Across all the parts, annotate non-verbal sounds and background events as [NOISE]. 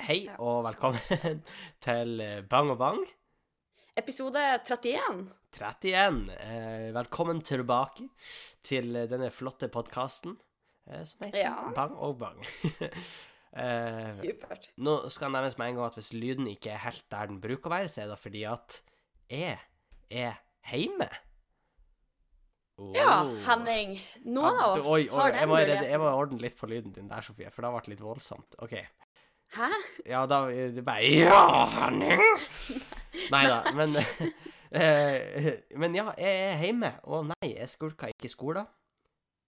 Hei Ja. og velkommen [LAUGHS] til eh, Bang og Bang Episode 31. 31. Eh, velkommen tilbake til eh, denne flotte podkasten som heter Ja. Bang og Bang. [LAUGHS] Supert. nå skal det nevnes med en gang at hvis lyden ikke er helt der den bruker å være, så er det fordi at jeg er hjemme. Ja, Oh. Henning. Noen Ja, av oss oi, oi, har jeg den må, muligheten. jeg må ordne litt på lyden din der, Sofie, for det har vært litt voldsomt. OK. Hæ? Ja, da du bare Ja, Henning! Nei da, men [LAUGHS] eh, Men ja, jeg er hjemme, og nei, jeg skulka ikke skolen.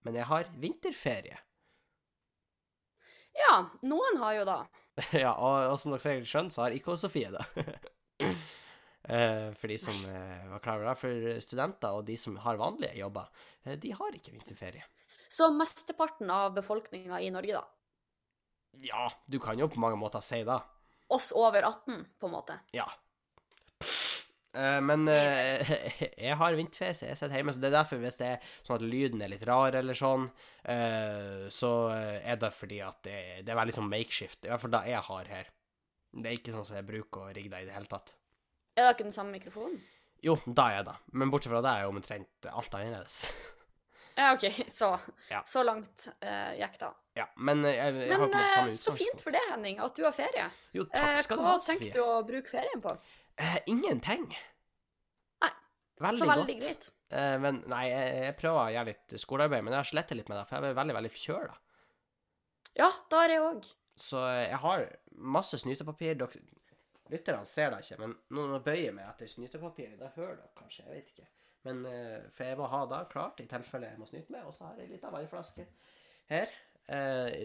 Men jeg har vinterferie. Ja, noen har jo da. [LAUGHS] ja, og, og som dere sikkert skjønner, så har ikke Sofie det. [LAUGHS] Eh, for de som eh, var klar over det. For studenter og de som har vanlige jobber, eh, de har ikke vinterferie. Så mesteparten av befolkninga i Norge, da. Ja, du kan jo på mange måter si det. Oss over 18, på en måte. Ja. Uh, men uh, [LAUGHS] jeg har vinterferie, så jeg sitter hjemme. Så det er derfor, hvis det er sånn at lyden er litt rar eller sånn, uh, så er det fordi at det, det er veldig sånn makeshift. I hvert fall det jeg har her. Det er ikke sånn som jeg bruker å rigge det i det hele tatt. Er det ikke den samme mikrofonen? Jo, da er det. Men bortsett fra det er jo omtrent alt annerledes. [LAUGHS] Ja, OK, [LAUGHS] så, Ja. så langt uh, gikk da. Ja, men eh, jeg, jeg har Men på en måte eh, samme så fint for det, Henning, at du har ferie. Jo, takk skal uh, hva ha, Sofie. tenker du å bruke ferien på? Uh, ingenting. Nei, Veldig så veldig godt. greit. Uh, men nei, jeg, jeg prøver å gjøre litt skolearbeid, men jeg har slettet litt med det, for jeg er veldig, veldig forkjøla. Ja, det har jeg òg. Så jeg har masse snytepapir. Dere, lytterne ser det ikke, men nå bøyer jeg meg etter snytepapiret. Det hører dere kanskje, jeg vet ikke. Men eh, For jeg må ha det klart i tilfelle jeg må snyte med. Og så har jeg litt av vannflaske her. Eh,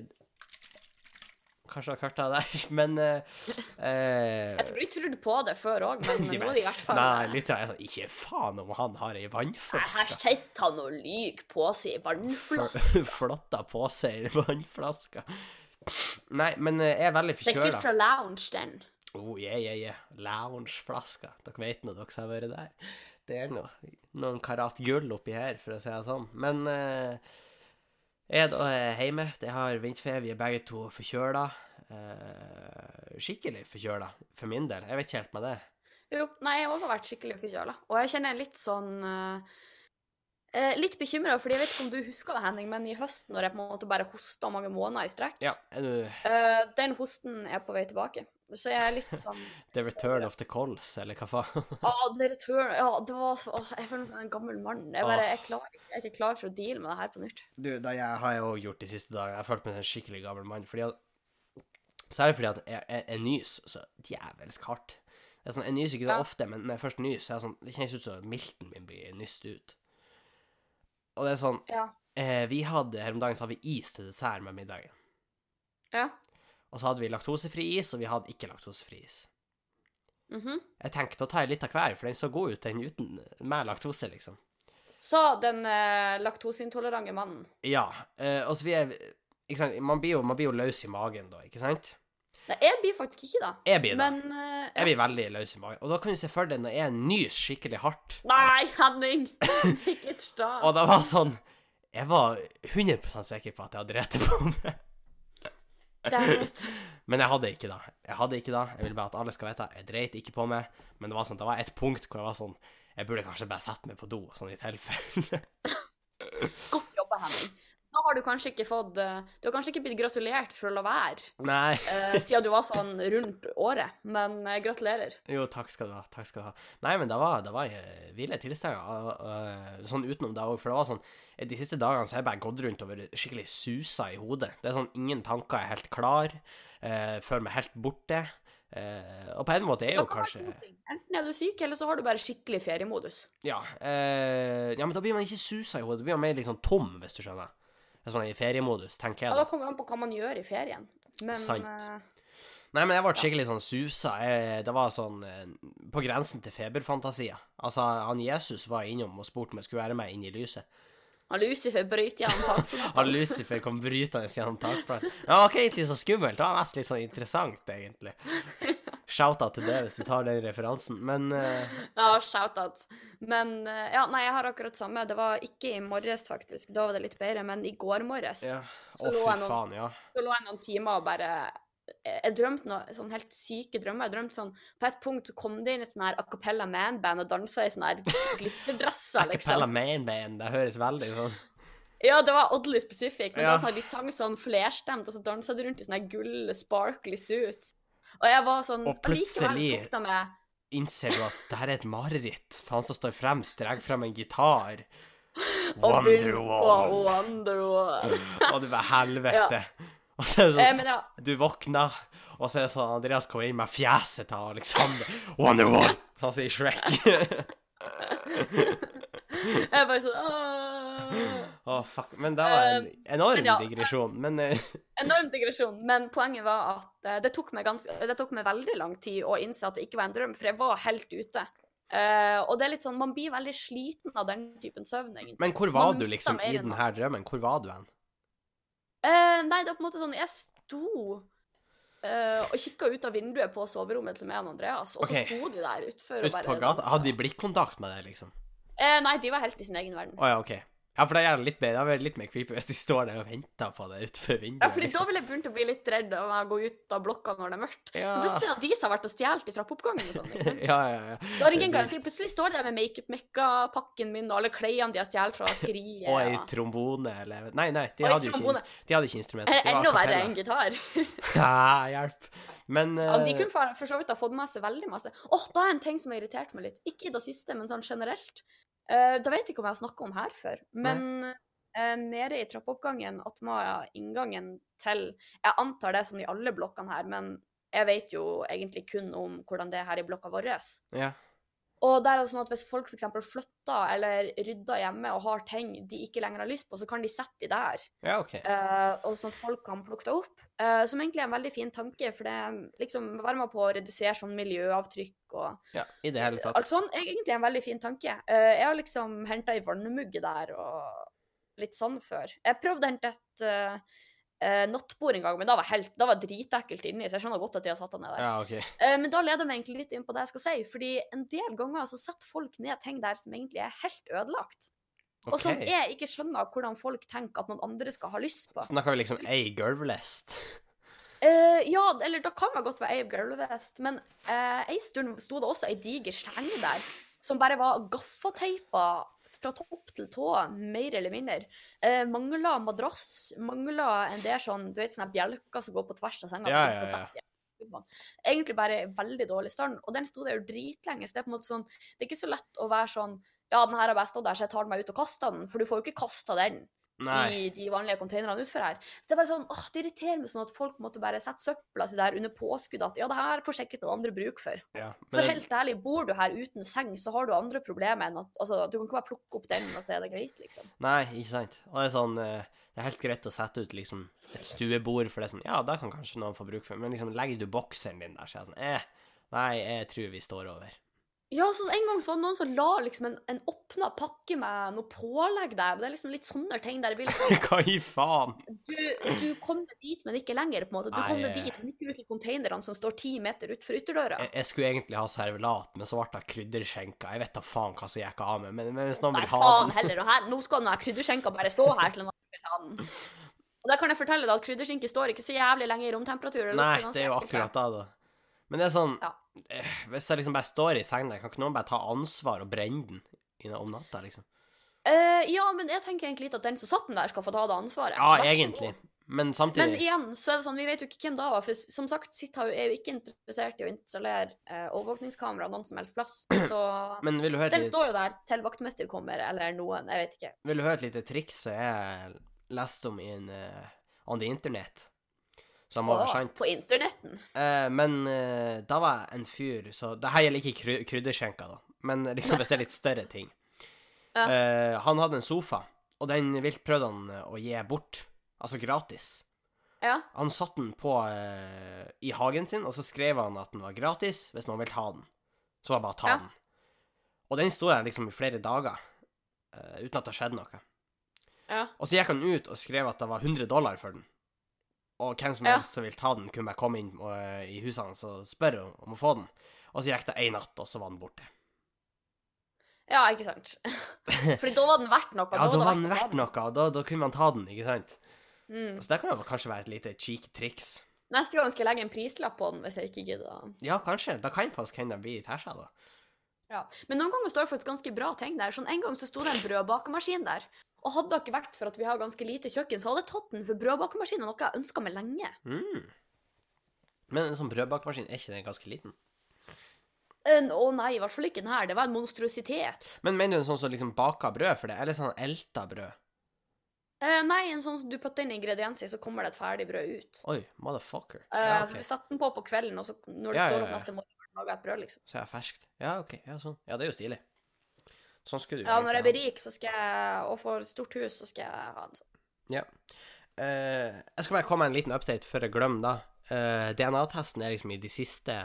kanskje har det der, [LAUGHS] men eh, eh, Jeg tror de trodde på det før òg, men nå er det i hvert fall Nei, litt jeg sånn Ikke faen om han har ei vannflaske. Her sitter han og lyver på seg i vannflaske. Fl- [LAUGHS] Flotta på seg i vannflaske. Nei, men eh, jeg er veldig Sikkert forkjøla. fra lounge, den. Oh, yeah, yeah, yeah. Loungeflaska. Dere vet nå, dere som har vært der. Det er noe, noen karat gull oppi her, for å si det sånn. Men eh, jeg er da eh, hjemme. Jeg har vinterferie. Vi er begge to forkjøla. Eh, skikkelig forkjøla, for min del. Jeg vet ikke helt med det. Jo, nei, jeg har vært skikkelig forkjøla. Og jeg kjenner litt sånn eh, eh, Litt bekymra, fordi jeg vet ikke om du husker det, Henning, men i høst, når jeg på en måte bare hosta mange måneder i strekk Ja, er du eh, Den hosten er på vei tilbake. Så jeg er litt sånn [LAUGHS] The Return of the Colls, eller hva faen? [LAUGHS] Å, the return Ja, det var så åh, Jeg føler meg som en gammel mann. Jeg, bare, jeg, ikke- jeg er ikke klar for å deale med det her på nytt. Du, det jeg har jeg òg gjort de siste dagene. Jeg har følt meg som en skikkelig gammel mann. Fordi at Særlig fordi at jeg, jeg, jeg nyser så djevelsk hardt. Det er sånn, jeg nyser ikke så Ja. ofte, men når jeg først nyser, er sånn Det kjennes ut som milten min blir nyst ut. Og det er sånn Ja. eh, Vi hadde Her om dagen så hadde vi is til dessert med middagen. Ja. Og så hadde vi laktosefri is, og vi hadde ikke laktosefri is. mhm. Jeg tenkte å ta litt av hver, for den så god ut, den uten med laktose, liksom. Sa den eh, laktoseintolerante mannen. Ja. Eh, og så vi er ikke sant? Man blir jo, man blir jo løs i magen da, ikke sant? Nei, jeg blir faktisk ikke da. Jeg blir det. Men eh, ja. Jeg blir veldig løs i magen. Og da kan du se for deg når jeg nyser skikkelig hardt. Nei, Henning! [LAUGHS] ikke start. Og det var sånn Jeg var 100% sikker på at jeg hadde rett på meg. [LAUGHS] Men jeg hadde ikke det. Jeg hadde ikke det. Jeg vil bare at alle skal vite. Jeg dreit ikke på meg. Men det var sånn, det var et punkt hvor jeg var sånn Jeg burde kanskje bare sette meg på do, sånn i tilfelle. [LAUGHS] Godt jobba, Henning. Har du kanskje ikke fått eh, Du har kanskje ikke blitt gratulert for å la være, Nei. uh, siden du var sånn rundt året, men uh, gratulerer. Jo, takk skal du ha. Takk skal du ha. Nei, men det var, det var eh, ville tilstander. Sånn utenom det òg, for det var sånn De siste dagene så har jeg bare gått rundt og vært skikkelig susa i hodet. Det er sånn ingen tanker er helt klar. Føler meg helt borte. Og på en måte er jo kan kanskje. Enten er du syk, eller så har du bare skikkelig feriemodus. Ja, ja, men da blir man ikke susa i hodet. Da blir man mer liksom tom, hvis du skjønner. Det er Sånn i feriemodus, tenker jeg Da Ja, da. kommer det an på hva man gjør i ferien. Men Sant. eh, Nei, men jeg ble skikkelig sånn susa. Jeg, det var sånn eh, på grensen til feberfantasier. Altså, han Jesus var innom og spurte om jeg skulle være med inn i lyset. han Lucifer bryter gjennom [LAUGHS] Han takflaten. Lucifer kom brytende gjennom takplaten. Ja, det var ikke egentlig så skummelt. Det var mest litt sånn interessant, egentlig. [LAUGHS] Shout-out til det, hvis du tar den referansen. Men uh... Ja, shout-out. Men uh, ja, nei, jeg har akkurat samme. Det var ikke i morges, faktisk. Da var det litt bedre, men i går morges ja. Så Å, lå jeg nå- faen, ja. så lå jeg noen timer og bare jeg drømte noe sånn helt syke drømmer. Jeg drømte sånn På et punkt så kom det inn et sånn her a cappella man-band og dansa i sånne her glitterdresser, [LAUGHS] Acapella liksom. main band, det høres veldig sånn Ja, det var oddly specific, men Ja. var sånn, de sang sånn flerstemt, og så dansa de rundt i sånne her gull sparkly suits. Og jeg var sånn Og plutselig- med Innser du at det her er et mareritt? For han som står fremst, drar frem en gitar. [LAUGHS] Wonderwall. Wonderwall. [LAUGHS] Og du bare helvete. [LAUGHS] Og så er det Eh, sånn eh, ja, Du våkner, og så er det sånn Andreas kommer inn med fjeset til Alexander. Wonderwall! Sånn som i Shrek. jeg er bare sånn «Åh». Å, fuck. Men det var en enorm men ja. digresjon. Men eh, [LAUGHS] Enorm digresjon, men poenget var at eh, det, tok ganske, det tok meg veldig lang tid å innse at det ikke var en drøm, for jeg var helt ute. Eh, og det er litt sånn, man blir veldig sliten av den typen søvn, egentlig. Men hvor var Man du liksom i denne den drømmen? Hvor var du hen? Uh, nei, det var på en måte sånn, jeg sto Uh, og kikka ut av vinduet på soverommet til meg og Andreas, og okay. så sto de der utfor Ut på gata? Hadde de blikkontakt med deg, liksom? Uh, nei, de var helt i sin egen verden. Oh, ja, OK. Ja, for det er litt mer, det litt mer creepy hvis de står der og venter på deg utenfor vinduet. Ja, for liksom. Da vil jeg begynt å bli litt redd av å gå ut av blokka når det er mørkt. Ja. Men Plutselig har de som har vært og stjålet i trappeoppgangen og sånn. liksom. [LAUGHS] ja, ja, ja. Da har ingen garanti. Plutselig står de der med makeup-mekka-pakken min og alle klærne de har stjålet fra skriet. Og ei trombone, eller Nei, nei, de hadde jo ikke, de hadde ikke instrument. Eh, Det Enda verre enn gitar. [LAUGHS] Ja, hjelp. Men Ja, de eh, kunne for, for så vidt ha fått med seg veldig masse. Åh, da er en ting som har irritert meg litt. Ikke i det siste, men sånn generelt. Uh, da vet jeg ikke om jeg har snakka om her før, men uh, nede i trappeoppgangen attmed inngangen til Jeg antar det er sånn i alle blokkene her, men jeg vet jo egentlig kun om hvordan det er her i blokka vår. ja. Og der er det sånn at hvis folk f.eks. flytter eller rydder hjemme og har ting de ikke lenger har lyst på, så kan de sette de der. ja, OK. uh, og sånn at folk kan plukke det opp. Uh, som egentlig er en veldig fin tanke, for det liksom være med på å redusere sånn miljøavtrykk og Ja, I det hele tatt. alt sånn. er egentlig en veldig fin tanke. Uh, jeg har liksom henta ei vannmugge der og litt sånn før. Jeg prøvde å hente et eh, nattbord en gang, men da var, helt, da var dritekkelt inni, så jeg skjønner godt at de har satt det ned der. Ja, okay. Eh, men da leder vi meg egentlig litt inn på det jeg skal si, fordi en del ganger så setter folk ned ting der som egentlig er helt ødelagt. Og som jeg ikke skjønner hvordan folk tenker at noen andre skal ha lyst på. Snakker vi liksom ei gulvlest? Eh, ja, eller da kan man godt være ei gulvlest, men uh, ei stund sto det også ei diger seng der, som bare var gaffateipa fra topp til tå, mer eller mindre. Eh, mangla madrass, mangla en del sånn, du vet sånne bjelker som går på tvers av senga. Ja, ja, ja. dette. Egentlig bare veldig dårlig stand, og den sto der jo dritlenge, så det er på en måte sånn, det er ikke så lett å være sånn, ja, den her har bare stått der, så jeg tar den meg ut og kaster den, for du får jo ikke kasta den Nei. i de vanlige containerne utfor her. Så det er bare sånn, åh, det irriterer meg sånn at folk måtte bare sette søpla si der under påskudd at ja, det her får sikkert noen andre bruk for. Ja. For helt ærlig, bor du her uten seng, så har du andre problemer enn at altså, du kan ikke bare plukke opp den, og så er det greit, liksom. nei, ikke sant. Og det er sånn eh, Det er helt greit å sette ut liksom et stuebord, for det er sånn Ja, det kan kanskje noen få bruk for, men liksom legger du bokseren din der, så er det sånn Eh, nei, jeg tror vi står over. Ja, så en gang så var det noen som la liksom en, en åpna pakke med noe pålegg der, det er liksom litt sånne ting der det blir liksom [LAUGHS] Hva i faen? Du, du kom deg dit, men ikke lenger, på en måte. Du kom Nei, deg dit, men ikke ut i containerne som står ti meter utenfor ytterdøra. Jeg, jeg skulle egentlig ha servelat, men så ble det krydderskjenka. Jeg vet da faen hva som gikk av meg, men, men hvis noen Nei, vil ha faen den heller. Og her, nå skal den krydderskjenka bare stå her til en annen vil ha den. Og der kan jeg fortelle deg at krydderskinke står ikke så jævlig lenge i romtemperatur. Nei, det er jo akkurat det, da. Men det er sånn Ja. Eh, Hvis jeg liksom bare står i senga, kan ikke noen bare ta ansvar og brenne den om natta, liksom? Uh, ja, men jeg tenker egentlig ikke at den som satt den der, skal få ta det ansvaret. Ja, egentlig. god. Men Men igjen, så er det sånn, vi vet jo ikke hvem det var. For som sagt, Sitt er jo ikke interessert i å installere eh, overvåkningskamera noen som helst plass. [CLEARS THROAT] Så den litt... står jo der til vaktmester kommer, eller noen. Jeg vet ikke. vil du høre et lite triks jeg leste om i en eh, on the internet? Som Å, på internetten. Eh, men eh, da var jeg en fyr Så det her gjelder ikke kry krydderskjenka, da. Men liksom hvis det er litt større ting. [LAUGHS] Ja. Eh, han hadde en sofa, og den vilt prøvde han eh, å gi bort. Altså gratis. Ja. Han satte den på eh, i hagen sin, og så skrev han at den var gratis hvis noen vil ha den. Så var det bare å ta Ja. den. Og den sto der liksom i flere dager eh, uten at det skjedde noe. Ja. Og så gikk han ut og skrev at det var 100 dollar for den. Og hvem som helst som vil ta den, kunne bare komme inn og, i huset hans og spørre om, om å få den. Og så gikk det én natt, og så var den borte. ja, ikke sant. [LAUGHS] Fordi da var den verdt noe. Ja, da var den verdt noe, og da, da kunne man ta den, ikke sant? Mm. Så det kan jo kanskje være et lite cheek triks. Neste gang skal jeg legge en prislapp på den hvis jeg ikke gidder. Ja, kanskje. Da kan faktisk hende den blir tæsja, da. Ja. Men noen ganger står det faktisk ganske bra ting der. Sånn En gang så sto det en brødbakemaskin der. Og hadde det ikke vært for at vi har ganske lite kjøkken, så hadde jeg tatt den, for brødbakemaskin er noe jeg har ønska meg lenge. Mm. Men en sånn brødbakemaskin, er ikke den ganske liten? En- Å nei, i hvert fall ikke den her. Det var en monstrositet. Men mener du en sånn som liksom baker brød for det, eller sånn elta brød? Eh, nei, en sånn som du putter inn ingredienser i, så kommer det et ferdig brød ut. Oi, motherfucker. Eh, Ja, okay. Så du setter den på på kvelden, og så når du Ja, står opp ja. neste morgen, lager et brød, liksom. Så er det ferskt. Ja, OK. Ja, sånn. Ja, det er jo stilig. Sånn skulle du Ja, når jeg blir rik så skal jeg, og får stort hus, så skal jeg ha en sånn. Ja. Eh, jeg skal bare komme med en liten update før jeg glemmer da. Eh, DNA-testen er liksom i de siste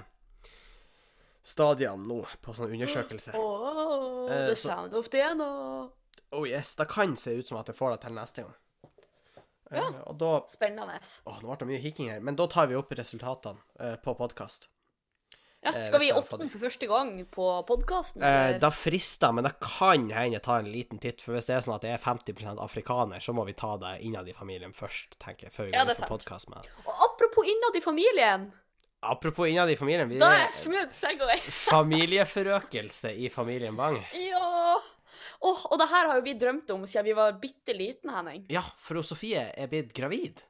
stadiene nå på sånn undersøkelse. Oh, Eh, the så- sound of DNA. Oh yes, det kan se ut som at jeg får det til neste gang. Eh, Ja. og da Spennende. Åh, nå ble det mye hikking her. Men da tar vi opp resultatene eh, på podkast. Ja, Eh, skal vi åpne den for første gang på podkasten? Eh, da frister men det kan hende jeg tar en liten titt. For hvis det er sånn at det er 50% afrikaner, så må vi ta det innad i familien først, tenker jeg. Før vi Ja, går på podcast podkast med. Og apropos innad i familien, Apropos innad i familien. Vi da er smooth segway. [LAUGHS] familieforøkelse i familien Bang. Ja! Oh, og det her har jo vi drømt om siden vi var bitte liten, Henning. Ja, for Sofie er blitt gravid.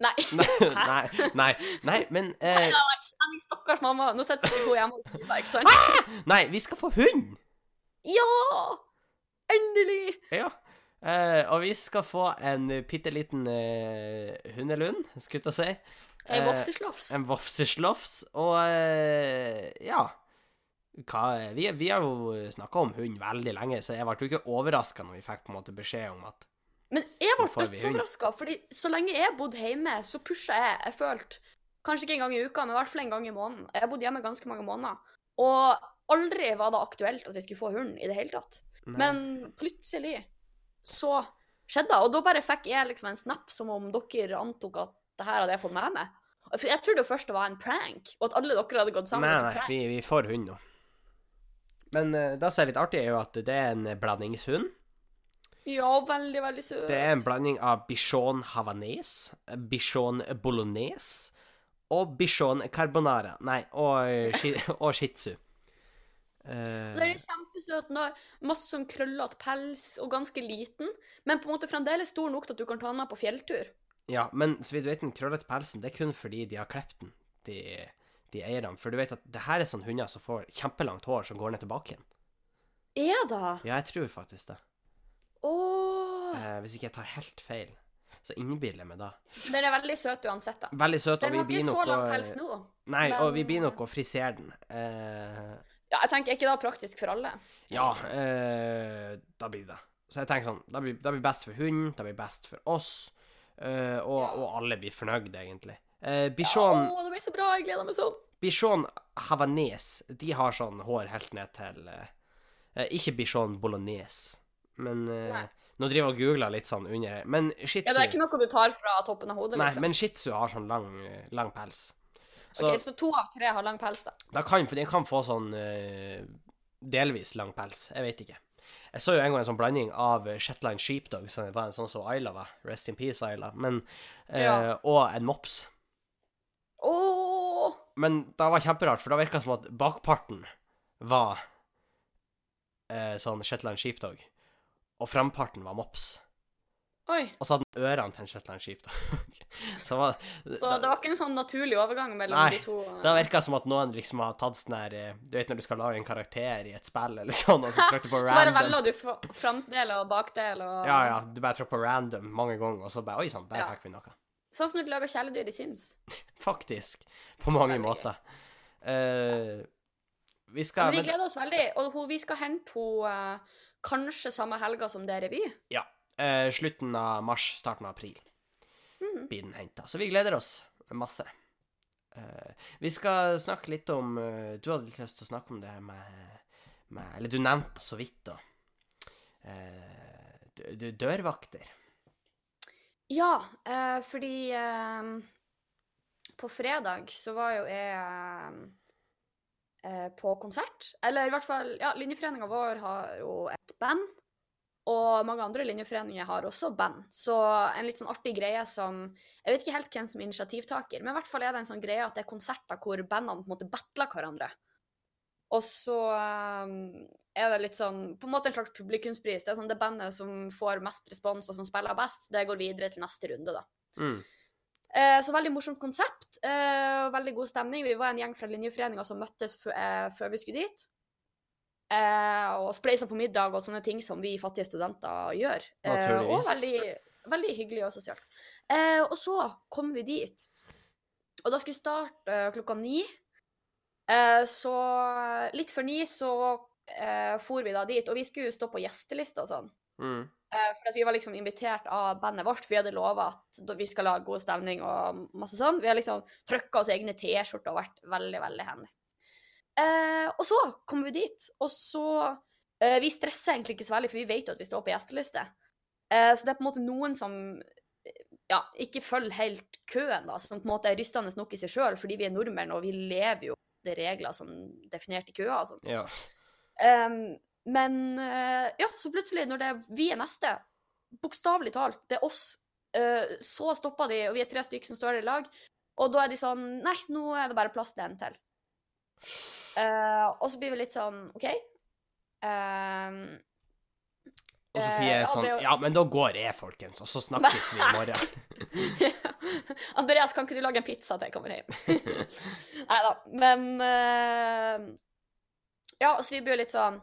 Nei. Nei, [LAUGHS] nei, nei, men Nei, nei, nei, nei. Stakkars mamma. Nå sitter hun hjemme og skriver, ikke sant? Nei, vi skal få hund! Ja! Endelig! Ja. Eh, og vi skal få en bitte liten eh, hundelund, skulle jeg si. En Eh, vofseslofs. En vofseslofs. Og eh, ja Hva, vi, vi har jo snakka om hund veldig lenge, så jeg ble jo ikke overraska når vi fikk på en måte beskjed om at Men jeg ble vi dødsoverraska, fordi så lenge jeg bodde hjemme, så pusha jeg. Jeg følte Kanskje ikke en gang i uka, men i hvert fall en gang i måneden. Jeg bodde hjemme ganske mange måneder. Og aldri var det aktuelt at jeg skulle få hund i det hele tatt. Nei. Men plutselig så skjedde det, og da bare fikk jeg liksom en snap som om dere antok at det her hadde jeg fått med meg. Jeg trodde jo først det var en prank, og at alle dere hadde gått sammen Nei, nei, vi, vi får hund nå. Men uh, det som er litt artig, er jo at det er en blandingshund. Ja, veldig, veldig søt. Det er en blanding av bichon havanes, bichon bolognese og bichon carbonara. Nei, og, [LAUGHS] og shih tzu. Eh, Den er kjempesøt. Den har masse sånn krøllete pels og ganske liten, men på en måte fremdeles stor nok til at du kan ta den med på fjelltur. ja, men så vidt du vet, den krøllete pelsen, det er kun fordi de har klept den, de, de eierne. For du vet at det her er sånne hunder som får kjempelangt hår som går ned tilbake igjen. Er det? Ja, jeg tror faktisk det. Oh. Uh, hvis ikke jeg tar helt feil, så innbiller jeg meg da. Den er veldig søt uansett, da. Veldig søt, og Den har ikke så lang pels nå. Nei, og vi men- blir nok å frisere den. Eh, Ja, jeg tenker, er ikke det praktisk for alle? ja, eh, da blir det. Så jeg tenker sånn, det blir, det blir best for hunden, det blir best for oss, eh, og, Ja. og alle blir fornøyd, egentlig. Eh, Bichon, Å, det blir så bra. Jeg gleder meg sånn. Bichon Havanes, de har sånn hår helt ned til eh, Ikke Bichon Bolognese, men eh. Nå driver jeg og googler litt sånn under. Men shih Ja, det er ikke noe du tar fra toppen av hodet, liksom. Nei, men shih tzu har sånn lang, lang pels. Så Ok, så to av tre har lang pels, da. da kan, for den kan få sånn uh, delvis lang pels. Jeg vet ikke. Jeg så jo en gang en sånn blanding av Shetland Sheepdog, som var en sånn som Ayla var. Rest in peace, Ayla. Men, uh, Ja. Og en mops. Oh. Men det var kjemperart, for det virka som at bakparten var uh, sånn Shetland Sheepdog, og framparten var mops. Oi. Og så hadde han ørene til en Shetland Sheepdog. [LAUGHS] så var, Så det var ikke en sånn naturlig overgang mellom Nei, de to? Nei, Det virka som at noen liksom har tatt sånn her eh, Du vet når du skal lage en karakter i et spill eller sånn, og så trykker du på random. [LAUGHS] Så bare velger du framdel og bakdel og Ja, ja, du bare trykker på random mange ganger, og så bare Oi sann, der Ja. fikk vi noe. Sånn som du lager kjæledyr i Sims. [LAUGHS] Faktisk. På mange Veldig måter. Uh, vi skal Men vi gleder oss veldig, og vi skal hente henne eh, kanskje samme helga som det er revy. Ja. eh, slutten av mars, starten av april mm. blir den henta. Så vi gleder oss masse. Eh, vi skal snakke litt om eh, Du hadde litt lyst til å snakke om det her med, med Eller du nevnte så vidt, da. Eh, dørvakter. Ja, eh, fordi eh, på fredag så var jo jeg på konsert. Eller i hvert fall Ja, linjeforeninga vår har jo et band Og mange andre linjeforeninger har også band. Så en litt sånn artig greie som Jeg vet ikke helt hvem som er initiativtaker, men i hvert fall er det en sånn greie at det er konserter hvor bandene på en måte battler hverandre. Og så um, er det litt sånn På en måte en slags publikumspris. Det er sånn det bandet som får mest respons og som spiller best, det går videre til neste runde, da. Mm. Eh, så veldig morsomt konsept. Eh, og veldig god stemning. Vi var en gjeng fra linjeforeninga som møttes eh, før vi skulle dit. Eh, og spleisa på middag og sånne ting som vi fattige studenter gjør. Og veldig, veldig hyggelig og sosialt. Eh, og så kom vi dit. Og da skulle vi starte klokka ni. Eh, så litt før ni så eh, for vi da dit, og vi skulle jo stå på gjesteliste og sånn. Mm. Eh, for vi var liksom invitert av bandet vårt, vi hadde lova at vi skal lage god stemning og masse sånn. Vi har liksom trykka oss egne T-skjorter og vært veldig, veldig handy. Eh, og så kom vi dit, og så eh, Vi stresser egentlig ikke så veldig, for vi vet jo at vi står på gjesteliste. Eh, så det er på en måte noen som ja, ikke følger helt køen, da, som på en måte er rystende nok i seg sjøl, fordi vi er nordmenn og vi lever jo det regler som definert i køa og sånn. Ja. Um, men eh, ja, så plutselig, når det er vi er neste, bokstavelig talt, det er oss, eh, så stopper de, og vi er tre stykker som står der i lag, og da er de sånn Nei, nå er det bare plass til en til. Uh, og så blir vi litt sånn OK. Uh, Og Sofie er ja, sånn Ja, men da går jeg, folkens, og så snakkes vi i morgen. [LAUGHS] Andreas, kan ikke du lage en pizza til jeg kommer hjem? [LAUGHS] Nei da. Men uh, Ja, så vi blir litt sånn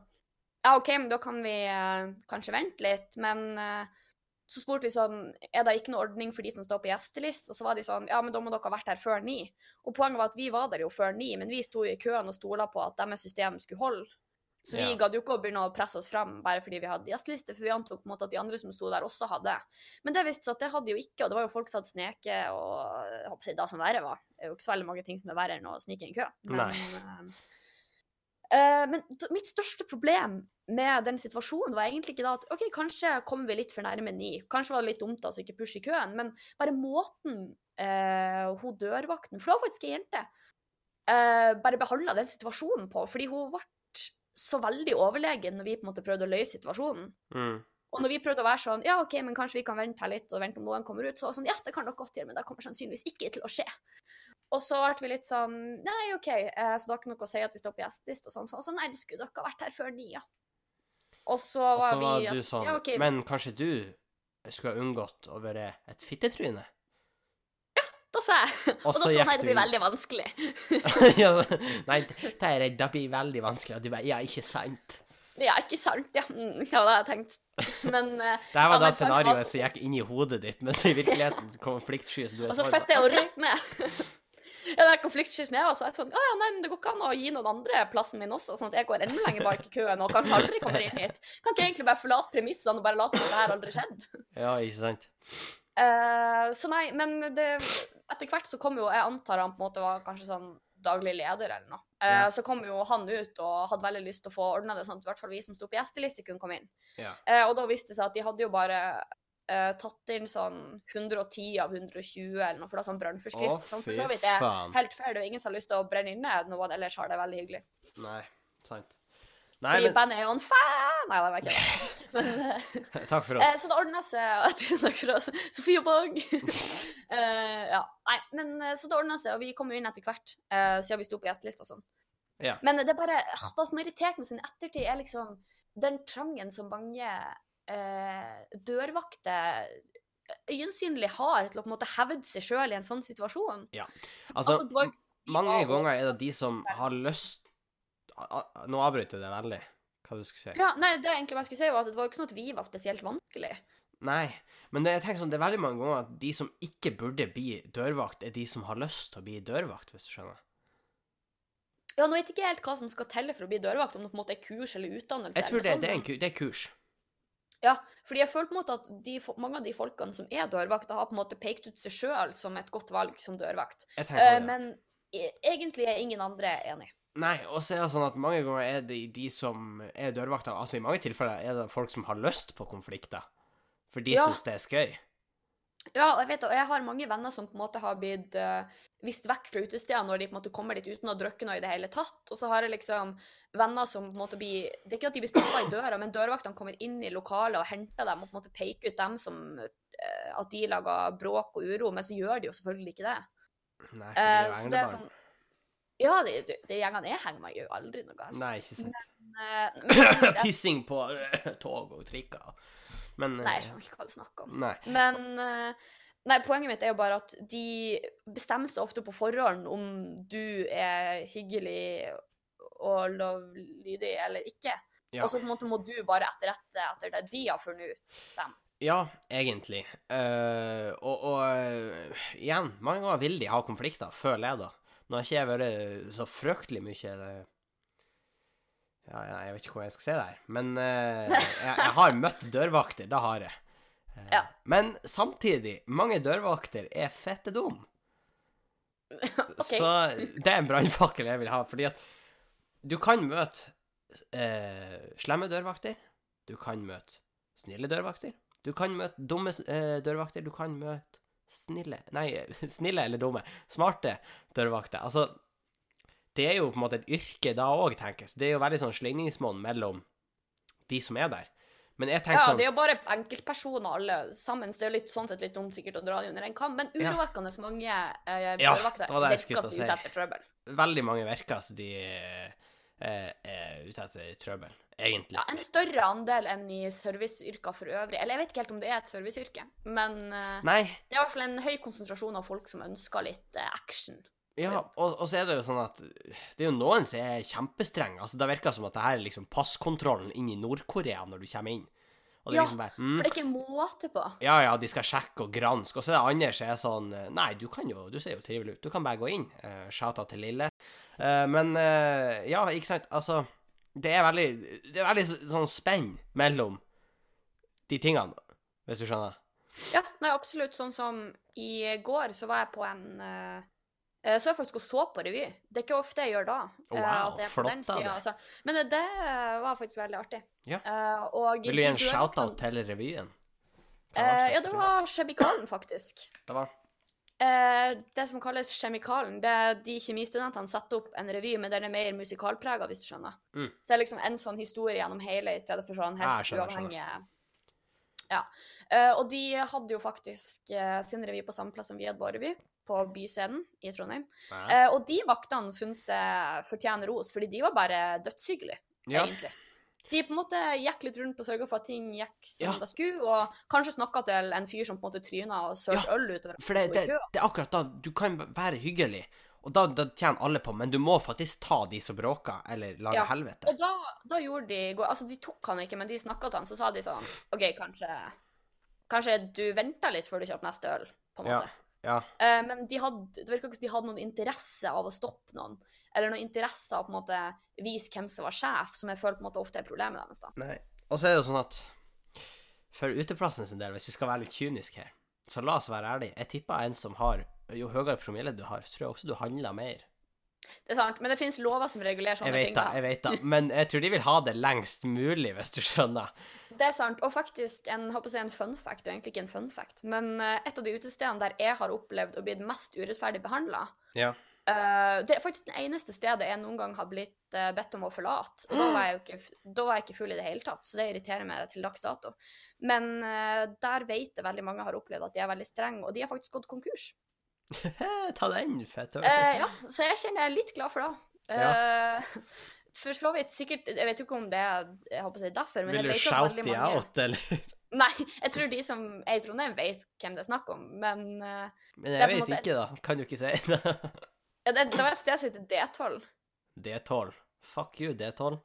Ja, OK, men da kan vi eh, kanskje vente litt. Men eh, så spurte vi sånn Er det ikke noe ordning for de som står på gjestelist? Og så var de sånn Ja, men da må dere ha vært her før ni. Og poenget var at vi var der jo før ni, men vi sto i køen og stola på at deres system skulle holde. Så vi Ja. gadd jo ikke å begynne å presse oss fram bare fordi vi hadde gjesteliste, for vi antok på en måte at de andre som sto der, også hadde. Men det viste seg at det hadde jo ikke, og det var jo folk som hadde sneket, og jeg håper jeg, da som verre var. Det er jo ikke så veldig mange ting som er verre enn å snike i en kø. Men, eh, eh, men mitt største problem med den situasjonen var egentlig ikke da at OK, kanskje kommer vi litt for nærme ni. Kanskje var det litt dumt altså ikke pushe i køen, men bare måten eh, hun dørvakten, for det var faktisk ei jente, eh, bare behandla den situasjonen på. Fordi hun ble så veldig overlegen når vi på en måte prøvde å løse situasjonen. Mm. Og når vi prøvde å være sånn Ja, OK, men kanskje vi kan vente her litt og vente om noen kommer ut, så sånn Ja, det kan dere godt gjøre, men det kommer sannsynligvis ikke til å skje. Og så ble vi litt sånn Nei, OK, eh, så det har ikke noe å si at vi står på gjesteliste og sånn. Så, så nei, det skulle dere ha vært her før ni, ja. Og så var vi at- du sånn Ja, okay. Men kanskje du skulle ha unngått å være et fittetryne? Da sa jeg. Og Og da så sa han [LAUGHS] [LAUGHS] nei, det blir veldig vanskelig. ja, nei, det er redd det blir veldig vanskelig. Og du bare Ja, ikke sant? Ja, ikke sant? Ja, mm, ja det har jeg tenkt. Men uh, [LAUGHS] Det her var Ja, da scenarioet at- som gikk inn i hodet ditt, men så i virkeligheten konfliktsky så du er Og så sånn, fødte jeg henne rett ned. Ja, det er konfliktsky med. var, så jeg er sånn, Å ja, nei, men det går ikke an å gi noen andre plassen min også, sånn at jeg går enda lenger bak i køen og kanskje aldri kommer inn hit. Kan ikke jeg egentlig bare forlate premissene og bare late som det her aldri skjedde? Ja, ikke sant? Uh, så nei, men det, etter hvert så kom jo, jeg antar han på en måte var kanskje sånn daglig leder eller noe. Uh, Ja. Så kom jo han ut og hadde veldig lyst til å få ordna det sånn at i hvert fall vi som sto på gjesteliste kunne komme inn. Ja. Uh, og da viste det seg at de hadde jo bare eh, tatt inn sånn 110 av 120 eller noe, for det er sånn brønnforskrift. Oh, sånn, for så vidt er helt fair. Det er ingen som har lyst til å brenne inne noen ellers har det veldig hyggelig. Nei, sant. Nei, Fordi men bandet er jo en fan! Nei, det var ikke det. [LAUGHS] Men, eh, Takk for eh, oss. så det ordna seg. Takk for oss. Sofie Bang. [LAUGHS] Eh, ja. Nei, men så det ordna seg, og vi kom jo inn etter hvert, uh, siden vi sto på gjestelista og sånn. Ja. Men det er bare ah, Det som har irritert meg siden ettertid, er liksom den trangen som mange eh, dørvakter øyensynlig har til å på en måte hevde seg sjøl i en sånn situasjon. Ja. Altså, altså var mange ganger er det de som har lyst Nå avbryter jeg det veldig. Hva du skulle si? Ja, nei, det egentlig jeg skulle si var at det var jo ikke sånn at vi var spesielt vanskelig. Nei, men det, jeg tenker sånn, det er veldig mange ganger at de som ikke burde bli dørvakt, er de som har lyst til å bli dørvakt, hvis du skjønner. Ja, nå vet jeg ikke helt hva som skal telle for å bli dørvakt, om det på en måte er kurs eller utdannelse. Jeg tror det, eller det, er, en, det er kurs. Ja, fordi jeg føler på en måte at de, mange av de folkene som er dørvakter, har på en måte pekt ut seg sjøl som et godt valg som dørvakt. Jeg tenker ja. men e- egentlig er ingen andre enig. Nei, og så er det sånn at mange ganger er det de som er dørvakter Altså i mange tilfeller er det folk som har lyst på konflikter. For de Ja. syns det er skøy. Ja, og jeg vet, og jeg har mange venner som på en måte har blitt uh, vist vekk fra utesteder når de på en måte kommer dit uten å drikke noe i det hele tatt. Og så har jeg liksom venner som på en måte blir Det er ikke at de blir stoppa i døra, men dørvaktene kommer inn i lokalet og henter dem og på en måte peker ut dem som uh, at de lager bråk og uro, men så gjør de jo selvfølgelig ikke det. Nei, for det er Uh, jo så det er sånn Ja, de, de, de gjengene jeg henger med, gjør aldri noe galt. Nei, ikke sant. Uh, men, [COUGHS] Pissing på tog og trikker. Men nei, jeg eh, skjønner ikke hva du snakker om. Nei. Men eh, Nei, poenget mitt er jo bare at de bestemmer seg ofte på forhånd om du er hyggelig og lovlydig eller ikke. Ja. Og så på en måte må du bare etterrette etter det de har funnet ut. Dem. Ja, egentlig. Uh, og og igjen, mange ganger vil de ha konflikter, føler jeg, da. Nå har ikke jeg vært så fryktelig mye ja, Jeg vet ikke hvor jeg skal si det her, men eh, jeg, jeg har møtt dørvakter. Det har jeg. Eh, Ja. Men samtidig, mange dørvakter er fette dum. [LAUGHS] okay. Så det er en brannfakkel jeg vil ha, fordi at du kan møte eh, slemme dørvakter, du kan møte snille dørvakter, du kan møte dumme eh, dørvakter, du kan møte snille Nei, [LAUGHS] snille eller dumme. Smarte dørvakter. Altså, det er jo på en måte et yrke da òg, tenkes. Det er jo veldig sånn slingringsmonn mellom de som er der. Men jeg tenker Ja, sånn det er jo bare enkeltpersoner alle sammen, så det er jo litt, sånn sett litt dumt sikkert å dra det under en kam. Men Ja. urovekkende mange eh, Ja, dørvakter jeg virker ute si. etter trøbbel. Veldig mange virker som de eh, er ute etter trøbbel, egentlig. Ja, en større andel enn i serviceyrker for øvrig. Eller jeg vet ikke helt om det er et serviceyrke, men eh, det er i hvert fall en høy konsentrasjon av folk som ønsker litt eh, action. Ja, og, og så er det jo sånn at det er jo noen som er kjempestrenge. Altså, det virker som at det her er liksom passkontrollen inn i Nord-Korea når du kommer inn. Ja, liksom bare mm, For det er ikke måte på. Ja, ja, de skal sjekke og granske. Og så er det andre som er sånn Nei, du kan jo Du ser jo trivelig ut. Du kan bare gå inn. Uh, Shout-out til Lille. Uh, men uh, ja, ikke sant. Altså, det er veldig Det er veldig sånn spenn mellom de tingene, hvis du skjønner. Ja, nei, absolutt. Sånn som i går så var jeg på en eh, eh, Så jeg faktisk og så på revy. Det er ikke ofte jeg gjør da. eh, Wow, flott den siden, altså. Men det, det var faktisk veldig artig. Ja. Eh, og Vil du gi en shout-out kan... til revyen? Uh, ja, det var Kjemikalen, faktisk. Det var uh, det som kalles Kjemikalen, det er de kjemistudentene setter opp en revy, men den er mer musikalprega, hvis du skjønner. Mm. Så det er liksom en sånn historie gjennom hele, i stedet for sånn helt ja, skjønner, skjønner. Ja. Uh, og de hadde jo faktisk eh, sin revy på samme plass som vi hadde vår revy, på Byscenen i Trondheim. Eh, og de vaktene syns jeg fortjener ros, fordi de var bare dødshyggelige, Ja. egentlig. De på en måte gikk litt rundt og sørga for at ting gikk som Ja. det skulle, og kanskje snakka til en fyr som på en måte tryna og sølte Ja, øl utover For det, det, det er akkurat da Du kan være hyggelig, og da, da tjener alle på, men du må faktisk ta de som bråker, eller lage Ja, helvete. Og da, da gjorde de Altså, de tok han ikke, men de snakka til han, så sa de sånn OK, kanskje Kanskje du venter litt før du kjøper neste øl, på en måte. Ja. Eh, men de hadde, det virka ikke som de hadde noen interesse av å stoppe noen, eller noen interesse av å på en måte vise hvem som var sjef, som jeg føler på en måte ofte er problemet deres. da. Nei. Og så er det jo sånn at for uteplassen sin del, hvis vi skal være litt kyniske her, så la oss være ærlige. Jeg tipper en som har Jo høyere promille du har, tror jeg også du handler mer. Det er sant, men det finnes lover som regulerer Jeg sånne vet ting. det, da. jeg vet det. Men jeg tror de vil ha det lengst mulig, hvis du skjønner. Det er sant. Og faktisk en, håper jeg, en fun fact, det er egentlig ikke en fun fact, men eh, et av de utestedene der jeg har opplevd å bli mest urettferdig behandla, Ja. Uh, det er faktisk det eneste stedet jeg noen gang har blitt uh, bedt om å forlate. Og da var, jeg jo ikke, da var jeg ikke full i det hele tatt, så det irriterer meg til dags dato. Men uh, der vet jeg veldig mange har opplevd at de er veldig strenge, og de har faktisk gått konkurs. [LAUGHS] Ta den, fett. Eh, ja, så jeg kjenner jeg er litt glad for det. Eh, for så vidt sikkert Jeg vet jo ikke om det er jeg håper å si derfor, men Vil jeg du vet jo at veldig de mange out, eller? [LAUGHS] Nei, jeg tror de som er i Trondheim, vet hvem det er snakk om, men uh, Men er jeg vet måte- ikke, da. Kan du ikke si det? [LAUGHS] ja, det, det var et sted som heter D12. D12. Fuck you, D12.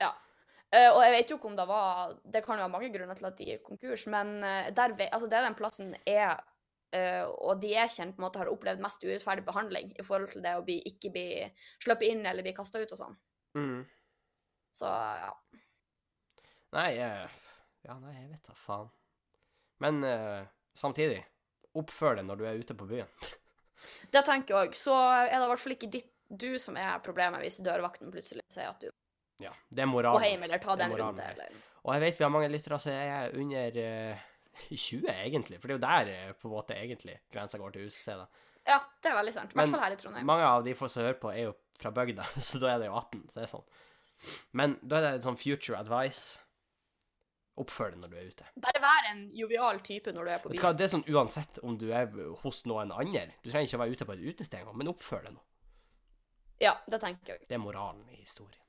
Eh, og jeg vet jo ikke om det var Det kan jo ha mange grunner til at de gikk konkurs, men uh, der, altså det er den plassen jeg eh, og de jeg kjenner, på en måte har opplevd mest urettferdig behandling i forhold til det å bli, ikke bli sluppet inn eller bli kasta ut og sånn. Mm. Så ja. Nei, uh, ja, nei, jeg vet da faen. Men uh, samtidig, oppfør det når du er ute på byen. [LAUGHS] Det tenker jeg òg. Så er det i hvert fall ikke ditt, du som er problemet hvis dørvakten plutselig sier at du Ja, det er moralen. moralen. hjem eller ta den runde, eller Og jeg vet vi har mange lyttere som er under, [LAUGHS] 20, egentlig. For det er jo der eh, på en måte egentlig grensa går til utesteder. Ja, det er veldig sant. I hvert fall her i Trondheim. Mange av de folk som hører på, er jo fra bygda, [LAUGHS] så da er det jo 18. Så det er sånn. Men da er det en sånn future advice. Oppfør deg når du er ute. Bare vær en jovial type når du er på byen. Det er sånn uansett om du er hos noen andre. Du trenger ikke å være ute på et utested engang, men oppfør deg nå. Ja, det tenker jeg. Det er moralen i historien.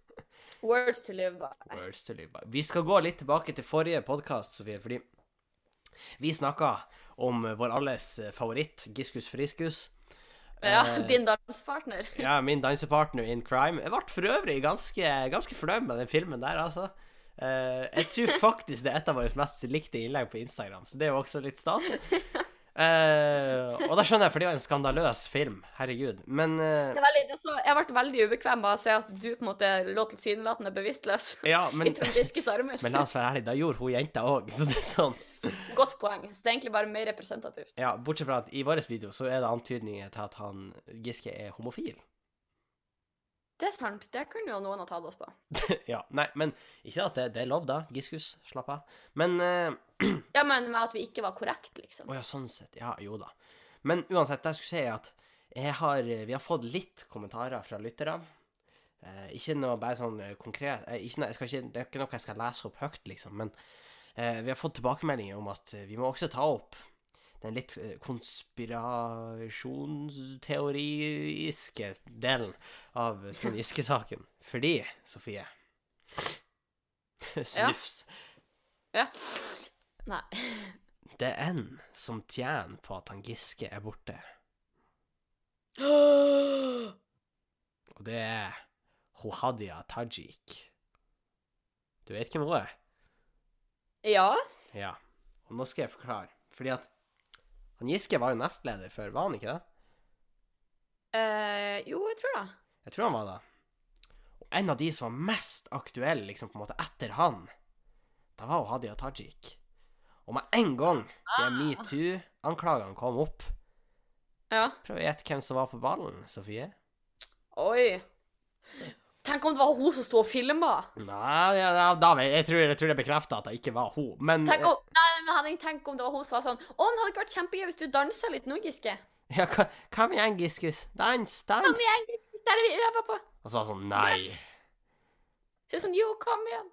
[LAUGHS] Words to live by. Words to live by. Vi skal gå litt tilbake til forrige podkast, Sofie, fordi vi snakka om vår alles favoritt, Giskus Friskus. Ja, Eh, din dansepartner. Ja, min dansepartner in crime. Jeg ble for øvrig ganske, ganske fornøyd med den filmen der, altså. Eh, jeg tror faktisk det er et av våre mest likte innlegg på Instagram, så det er jo også litt stas. Eh, og da skjønner jeg, for det er jo en skandaløs film. Herregud. Men Det er veldig, så, jeg ble veldig ubekvem av å se at du på en måte lå tilsynelatende bevisstløs [LAUGHS] Ja, i men, Trond Giskes armer. men la oss være ærlige, da gjorde hun jenta òg, så det er sånn. Godt poeng. Så det er egentlig bare mer representativt. Ja, bortsett fra at i vår video så er det antydninger til at han Giske er homofil. Det er sant. Det kunne jo noen ha tatt oss på. [LAUGHS] ja, nei, men ikke at det, det er lov, da. Giskus, slapp av. Men uh, [CLEARS THROAT] Ja, men med at vi ikke var korrekt, liksom. Å ja, sånn sett. Ja, jo da. Men uansett, det jeg skulle si, er at jeg har, vi har fått litt kommentarer fra lyttere. Eh, ikke noe bare sånn eh, konkret ikke noe, jeg skal ikke, Det er ikke noe jeg skal lese opp høyt, liksom. Men eh, vi har fått tilbakemeldinger om at vi må også ta opp den litt konspirasjonsteoriske konspirasjonsteoriiske delen av Trond Giske-saken. Fordi, Sofie [LAUGHS] Snufs. Ja. Nei. Det er en som tjener på at han Giske er borte, [GASPS] og det er Hohadia Tajik. Du vet hvem hun er? Ja. Ja. Og nå skal jeg forklare. Fordi at han Giske var jo nestleder før, var han ikke det? Eh, jo, jeg tror det. Jeg tror han var det. Og en av de som var mest aktuelle liksom på en måte etter han, det var jo Hadia Tajik. Og med en gang de metoo-anklagene kom opp Ja. Prøv å gjette hvem som var på ballen, Sofie. Oi. Tenk om det var hun som sto og filma. Nei, ja, ja, da, jeg, jeg, tror, jeg tror det bekrefter at det ikke var hun, men Tenk om, nei, men Henning, tenk om det var hun som var sånn Å, det hadde ikke vært kjempegøy hvis du dansa litt nå, Giske? [LAUGHS] Ja, kom igjen, Giskus? Dans, Kom igjen, Giske. Det er det vi øver på. Og så var det sånn, nei. Så sånn, jo, kom igjen.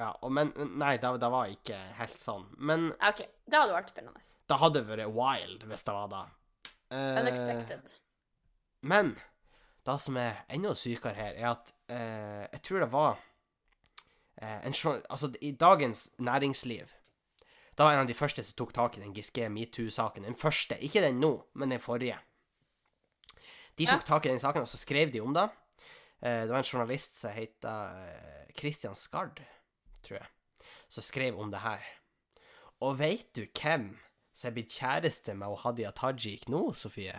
Ja, og men, Nei, det, det var ikke helt sånn. Men Ja, OK. Det hadde vært spennende. det hadde vært wild hvis det var det. Uh, Unexpected. Men det som er enda sykere her, er at eh, jeg tror det var eh, en Altså, i dagens næringsliv Da var en av de første som tok tak i den Giske metoo-saken. Den første. Ikke den nå, men den forrige. De tok tak i den saken, og så skrev de om det. Eh, det var en journalist som het eh, Christian Skard, tror jeg, som skrev om det her. Og veit du hvem som er blitt kjæreste med Hadia Tajik nå, Sofie?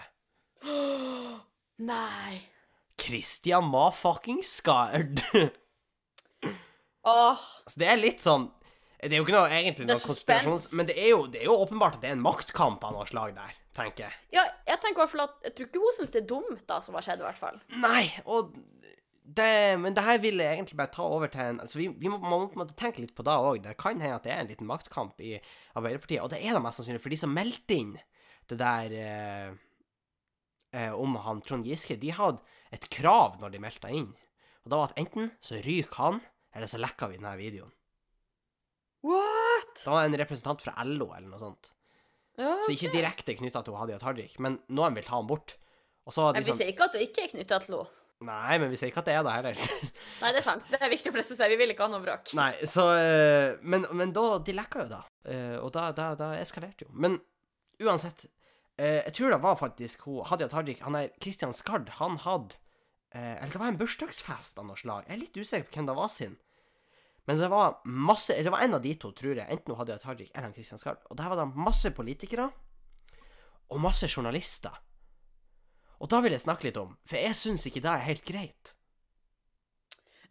Nei. Christian Ma-fucking Skard. Åh. Så det er litt sånn Det er jo ikke noe egentlig noe konspirasjons... Men det er, jo, det er jo åpenbart at det er en maktkamp av noe slag der, tenker jeg. Ja, jeg tenker i hvert fall at Jeg tror ikke hun syns det er dumt, da, som har skjedd, i hvert fall. Nei, og det, Men det her vil jeg egentlig bare ta over til en Altså, vi, vi må, man må på en måte tenke litt på det òg. Det kan hende at det er en liten maktkamp i Arbeiderpartiet, og det er det mest sannsynlig, for de som meldte inn det der eh, eh, om han Trond Giske, de hadde et krav når de meldte inn. Og da var at enten så ryker han, eller så lekker vi denne videoen. What? Det var en representant fra LO eller noe sånt. Ja, Så ikke direkte knytta til Hadia Tajik, men noen vil ta han bort. Var Men vi sånn sier ikke at det ikke er knytta til henne. Nei, men vi sier ikke at det er det heller. [LAUGHS] Nei, det er sant. Det er viktig å presisere. Vi vil ikke ha noe bråk. Nei, så eh, Men, men da De lekka jo, da. Eh, og da, da, da eskalerte jo. Men uansett eh, Jeg tror det var faktisk hun Hadia Tajik Han er Christian Skard. Han hadde eh, Eller det var en bursdagsfest av noe slag. Jeg er litt usikker på hvem det var sin. Men det var masse Det var en av de to, tror jeg. Enten Hadia Tajik eller han Christian Skard. Og der var det masse politikere og masse journalister. Og da vil jeg snakke litt om, for jeg syns ikke det er helt greit.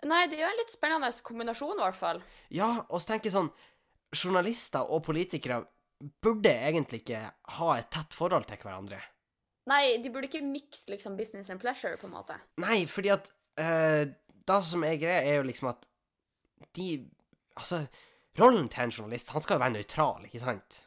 Nei, det er jo en litt spennende kombinasjon, i hvert fall. Ja, og så tenker jeg sånn Journalister og politikere burde egentlig ikke ha et tett forhold til hverandre. Nei, de burde ikke mikse liksom business and pleasure, på en måte. Nei, fordi at uh, Det som er greia, er jo liksom at de Altså, Rollen til en journalist, han skal jo være nøytral, ikke sant?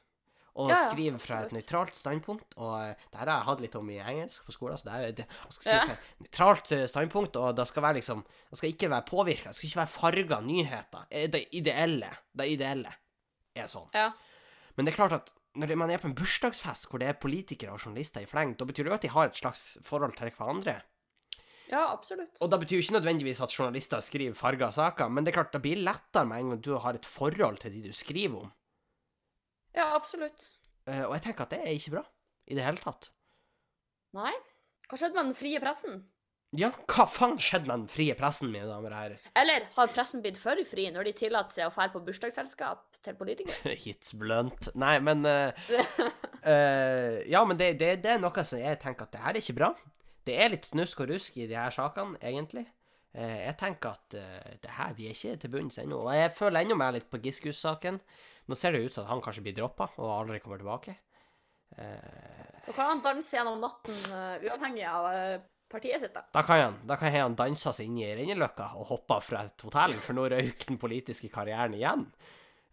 Og Ja, skrive fra et nøytralt standpunkt. Og eh, det her har jeg hatt litt om i engelsk på skolen. Så det er, det, jeg skal Ja. et nøytralt eh, standpunkt, og det skal være liksom Det skal ikke være påvirka. Det skal ikke være farga nyheter. Eh, Det ideelle. Det ideelle er sånn. Ja. Men det er klart at når man er på en bursdagsfest hvor det er politikere og journalister i fleng, da betyr det jo at de har et slags forhold til hverandre. ja, absolutt. Og da betyr jo ikke nødvendigvis at journalister skriver farga saker, men det er klart, det blir lettere med en gang du har et forhold til de du skriver om. Ja, absolutt. Eh, og jeg tenker at det er ikke bra i det hele tatt. Nei. Hva skjedde med den frie pressen? Ja, hva faen skjedde med den frie pressen, mine damer og herrer? Eller har pressen blitt for fri når de tillater seg å fære på bursdagsselskap til politikere? [LAUGHS] Hits blunt. Nei, men uh, uh, [LAUGHS] Ja, men det, det, det er noe som jeg tenker at det her er ikke bra. Det er litt snusk og rusk i de her sakene, egentlig. Uh, jeg tenker at det her, vi er ikke til bunns ennå. Og jeg føler ennå mer litt på Giskus-saken. Nå ser det ut som at han kanskje blir droppa og aldri kommer tilbake. Uh, Da kan han danse gjennom natten uh, uavhengig av eh, partiet sitt, da. da kan han, da kan han danse seg inn i Renneløkka og hoppe fra et hotell, for nå røyk den politiske karrieren igjen.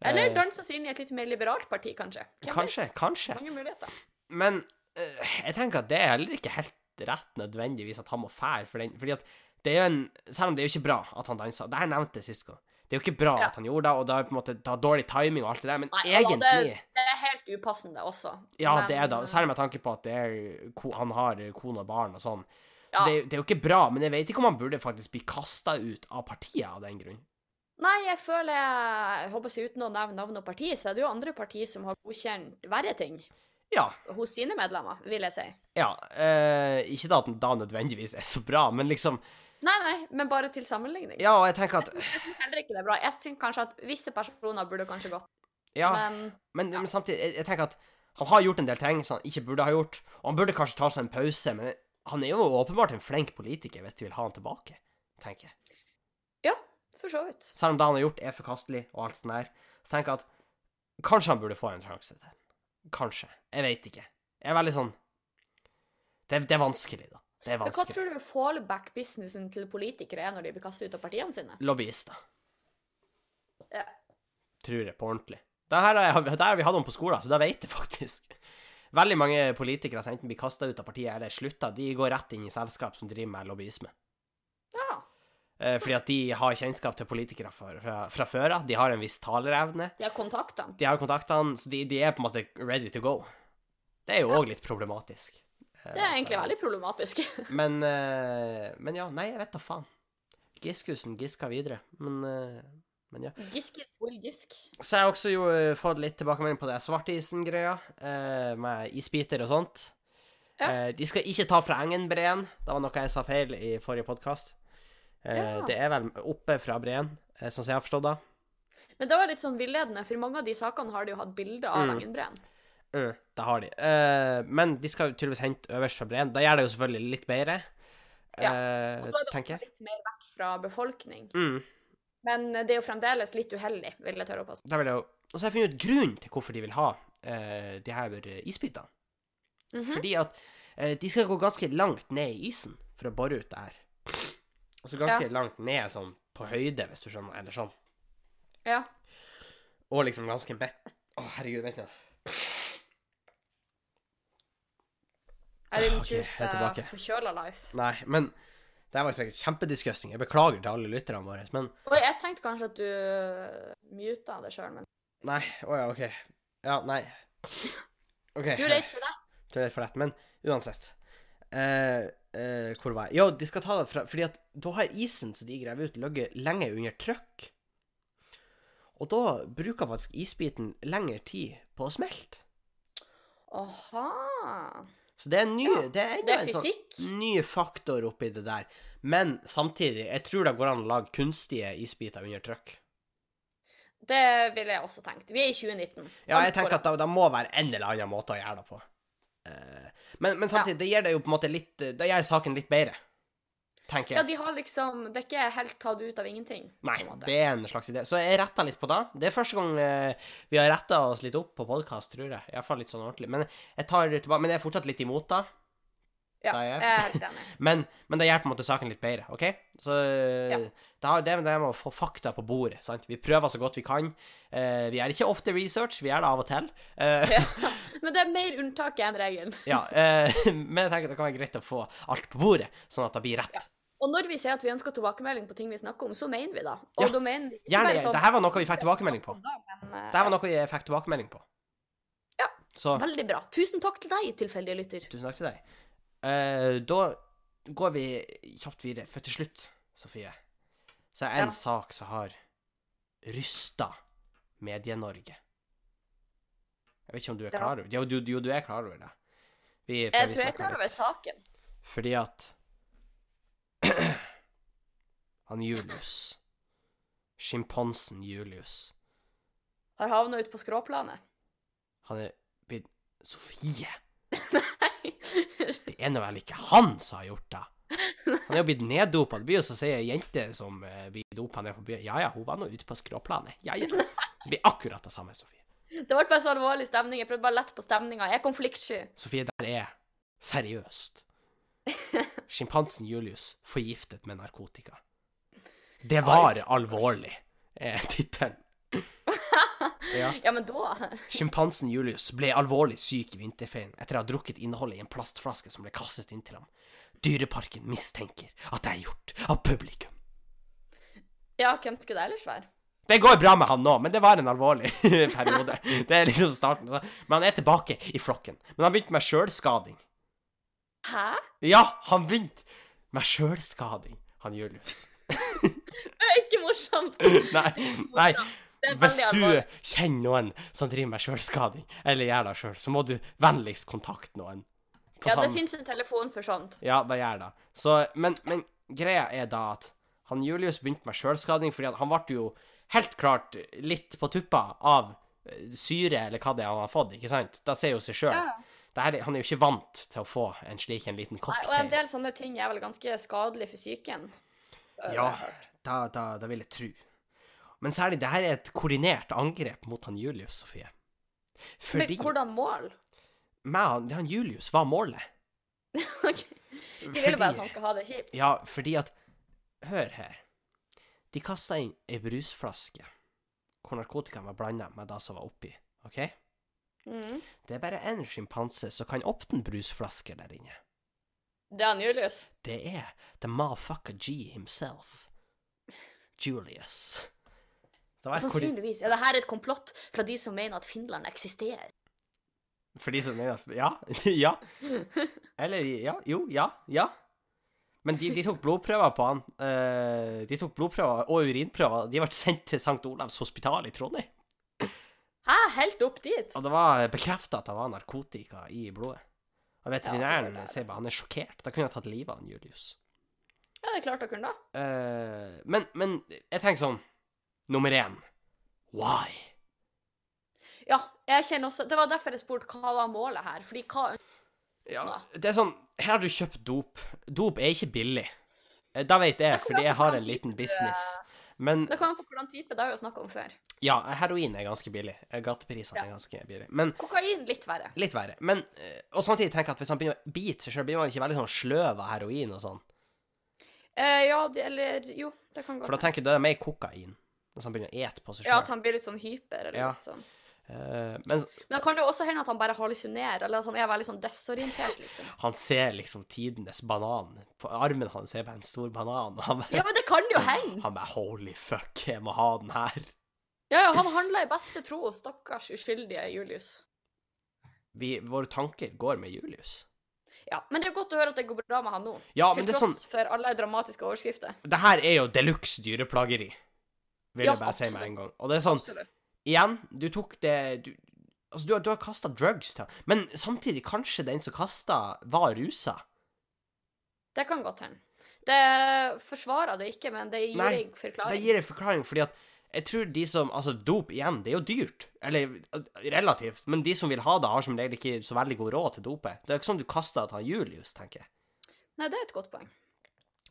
Eller Eh, danse seg inn i et litt mer liberalt parti, kanskje. Hvem Kanskje, vet? kanskje. Mange muligheter. Men uh, jeg tenker at det er heller ikke helt rett nødvendigvis at han må fære for den. Fordi at det er jo en Selv om det er jo ikke bra at han dansa, det her nevnte jeg sist gang. Det er jo ikke bra Ja. at han gjorde det, og det er på en måte det er dårlig timing og alt det der, men Nei, altså, egentlig det, det er helt upassende også. Ja, Men, det er det. Særlig med tanke på at det er, han har kone og barn og sånn. Så det, det er jo ikke bra, men jeg vet ikke om han burde faktisk bli kasta ut av partiet av den grunn. Nei, jeg føler jeg håper seg Uten å nevne navn og parti, så er det jo andre partier som har godkjent verre ting Ja. hos sine medlemmer, vil jeg si. ja eh, ikke da at den da nødvendigvis er så bra, men liksom Nei, nei, men bare til sammenligning. Ja, og jeg tenker at Jeg syns heller ikke det er bra. Jeg syns kanskje at visse personer burde kanskje gått, Ja. men Men, men samtidig, jeg, jeg tenker at han har gjort en del ting som han ikke burde ha gjort, og han burde kanskje ta seg en pause, men han er jo åpenbart en flink politiker hvis de vil ha han tilbake, tenker jeg. ja, for så vidt. Selv om det han har gjort er forkastelig og alt sånt der, så tenker jeg at kanskje han burde få en sjanse til. Kanskje. Jeg vet ikke. Jeg er veldig sånn Det, det er vanskelig, da. Det er vanskelig. hva tror du fallback-businessen til politikere er når de blir kastet ut av partiene sine? Lobbyister. Ja. Tror jeg, på ordentlig. Det her har, vi hatt om på skolen, så det vet jeg faktisk. Veldig mange politikere som enten blir kasta ut av partiet eller slutta, de går rett inn i selskap som driver med lobbyisme. Ja. Eh, fordi at de har kjennskap til politikere fra, fra, fra før av. De har en viss talerevne. De har kontaktene. De har kontaktene, så de, de er på en måte ready to go. Det er jo òg litt problematisk. Eh, Det er egentlig så- veldig problematisk. [LAUGHS] Men, eh, men ja, nei, jeg vet da faen. Giskusen giska videre, men, men ja. Giske will gisk. Så jeg har også jo eh, fått litt tilbakemelding på det svartisen-greia, eh, med isbiter og sånt. Ja. Eh, de skal ikke ta fra Engenbreen. Det var noe jeg sa feil i forrige podkast. Ja. Det er vel oppe fra breen, sånn som jeg har forstått det. Men det var litt sånn villedende, for mange av de sakene har de jo hatt bilde av Mm. Engenbreen. Mm, det har de. Men de skal jo tydeligvis hente øverst fra breen. Da gjør det jo selvfølgelig litt bedre, Ja, Og da er det også litt mer vekk fra befolkning. Mm, Men det er jo fremdeles litt uheldig, vil jeg tørre å påstå. da vil jeg jo Og så har jeg funnet ut grunnen til hvorfor de vil ha uh, de her isbitene. Mm -hmm. Fordi at uh, de skal gå ganske langt ned i isen for å bore ut det her. Altså ganske langt ned sånn på høyde, hvis du skjønner, eller sånn. Ja. Og liksom ganske bedt. Å, herregud, vent nå. Jeg er tilbake. the forkjøla life. Nei, men det var sikkert kjempedisgusting. Jeg beklager til alle lytterne våre, men Oi, jeg tenkte kanskje at du uh, muta det sjøl, men Nei. Å ja, OK. Ja, nei. OK. too late for that. Too late for that. Men uansett. Uh, uh, hvor var jeg? Jo, de skal ta det fra Fordi at da har isen som de graver ut, ligget lenge under trykk. Og da bruker faktisk isbiten lengre tid på å smelte. Aha. Så det er ny Ja, Det er det er en sånn ny faktor oppi det der. Men samtidig, jeg tror det går an å lage kunstige isbiter under trykk. Det ville jeg også tenkt. Vi er i 2019. Ja, jeg tenker at det, det må være en eller annen måte å gjøre det på. Eh, men, men samtidig, det gjør det jo på en måte litt Det gjør saken litt bedre. Tenker Ja, de har liksom Det er ikke helt tatt ut av ingenting. Nei, det er en slags idé. Så jeg retta litt på det. Det er første gang eh, vi har retta oss litt opp på podkast, tror jeg. Iallfall litt sånn ordentlig. Men jeg tar det tilbake Men jeg er fortsatt litt imot det. Ja, Da er jeg- jeg er helt enig. [LAUGHS] Men, men det gjør på en måte saken litt bedre, OK? Så Ja. det, er det, det med å få fakta på bordet. sant? Vi prøver så godt vi kan. Eh, vi gjør ikke ofte research, vi gjør det av og til. Eh, Ja. [LAUGHS] Men det er mer unntaket enn regelen. ja, eh, [LAUGHS] men jeg tenker det kan være greit å få alt på bordet, sånn at det blir rett. Ja. Og når vi sier at vi ønsker tilbakemelding på ting vi snakker om, så mener vi det. Og Ja, da mener vi ikke Gjerne. bare sånn det her var noe vi fikk tilbakemelding på. Men, eh, Det her var noe vi fikk tilbakemelding på. Ja. Så Veldig bra. Tusen takk til deg, tilfeldige lytter. tusen takk til deg. Uh, da går vi kjapt videre, for til slutt, Sofie, så er det en Ja. sak som har rysta Medie-Norge. Jeg vet ikke om du er klar over Jo, du, jo, du er klar over det. Vi, Jeg tror jeg er klar over saken. Fordi at [CLEARS THROAT] Han Julius Sjimpansen Julius Har havna ute på skråplanet. Han er blitt Sofie! [LAUGHS] Nei. Det er nå vel ikke han som har gjort det? Han er jo blitt neddopa. Det blir jo så å si ei jente som eh, blir dopa ned på byen. Ja ja, hun var nå ute på skråplanet. Ja ja. Det blir akkurat det samme, Sofie. Det ble bare så alvorlig stemning. Jeg prøvde bare lett på stemninga. Jeg er konfliktsky. Sofie, der er seriøst. Sjimpansen Julius forgiftet med narkotika. Det var alvorlig, er [LAUGHS] tittelen. Ja. [LAUGHS] Ja, men da [LAUGHS] Sjimpansen Julius ble alvorlig syk i vinterferien etter å ha drukket innholdet i en plastflaske som ble kastet inn til ham. Dyreparken mistenker at det er gjort av publikum. Ja, hvem skulle det ellers være? Det går bra med han nå, men det var en alvorlig periode. Det er liksom starten. Men han er tilbake i flokken. Men han begynte med sjølskading. Hæ? Ja, han begynte med sjølskading, han Julius. [LAUGHS] Det er ikke morsomt. Nei, nei. Hvis du kjenner noen som driver med sjølskading, eller gjør det sjøl, så må du vennligst kontakte noen. Ja, det samme- fins en telefon for sånt. Ja, det gjør det. Så, men, men greia er da at han Julius begynte med sjølskading fordi han ble jo helt klart litt på tuppa av syre, eller hva det er han har fått, ikke sant? Det sier jo seg sjøl. Ja. Han er jo ikke vant til å få en slik en liten cocktail. Nei, og en del sånne ting er vel ganske skadelig for psyken. Ja, da, da, da vil jeg tro. Men særlig, det her er et koordinert angrep mot han Julius, Sofie. Fordi Men hvordan mål? Med han, Julius var målet. [LAUGHS] Ok. De ville bare at han skal ha det kjipt. Ja, fordi at Hør her. De kasta inn ei brusflaske hvor narkotikaen var blanda med det som var oppi. OK? Mhm. Det er bare én sjimpanse som kan åpne brusflasker der inne. Det er han Julius. Det er the motherfucker G himself. Julius. Sannsynligvis. Ja, det her er et komplott fra de som mener at Finland eksisterer. For de som mener at Ja. [LAUGHS] ja. Eller ja. Jo, ja. Ja. Men de, de tok blodprøver på han. Eh, de tok blodprøver og urinprøver. De ble sendt til St. Olavs hospital i Trondheim. Hæ? Helt opp dit? Og det var bekrefta at det var narkotika i blodet. Og veterinæren Ja, sier bare han er sjokkert. Da kunne jeg tatt livet av en Julius. Ja, det er klart dere kunne da. Uh, men, men jeg tenker sånn Nummer én Why? Ja, jeg kjenner også Det var derfor jeg spurte hva var målet her. Fordi hva Ja, det er sånn Her har du kjøpt dop. Dop er ikke billig. Eh, Da vet jeg, fordi jeg har en liten business. Men Det kommer an på hvordan type. Det har vi jo snakka om før. ja, heroin er ganske billig. Gateprisene Ja. er ganske billig. Men Kokain litt verre. litt verre. Men eh, Og samtidig tenker jeg at hvis han begynner å bite seg sjøl, blir man ikke veldig sånn sløv av heroin og sånn. Eh, ja, det, eller Jo, det kan godt For da tenker jeg det er mer kokain. Hvis han begynner å ete på seg Ja, at han blir litt sånn hyper eller Ja. litt sånn. Eh, men Men det kan jo også hende at han bare hallusinerer, eller at han er veldig sånn desorientert, liksom. han ser liksom tidenes banan. På armen hans er bare en stor banan. Bare, Ja, men det kan jo hende! han bare Holy fuck, jeg må ha den her. Ja, ja, han handla i beste tro, stakkars uskyldige Julius. Vi, våre tanker går med Julius. Ja, Men det er godt å høre at det går bra med han nå. Ja, Til tross sånn tross for alle dramatiske overskrifter. Det her er jo de luxe dyreplageri, vil Ja, jeg bare si med en gang. Og det er sånn Absolutt. Igjen, du tok det du, Altså, du, du har kasta drugs til ham, men samtidig, kanskje den som kasta, var rusa? Det kan godt hende. Det forsvarer det ikke, men det gir Nei, en forklaring. Det gir en forklaring, fordi at jeg tror de som Altså, dop igjen, det er jo dyrt. Eller eh, relativt. Men de som vil ha det, har som regel ikke så veldig god råd til dopet. Det er ikke sånn du kaster til han Julius, tenker jeg. Nei, det er et godt poeng.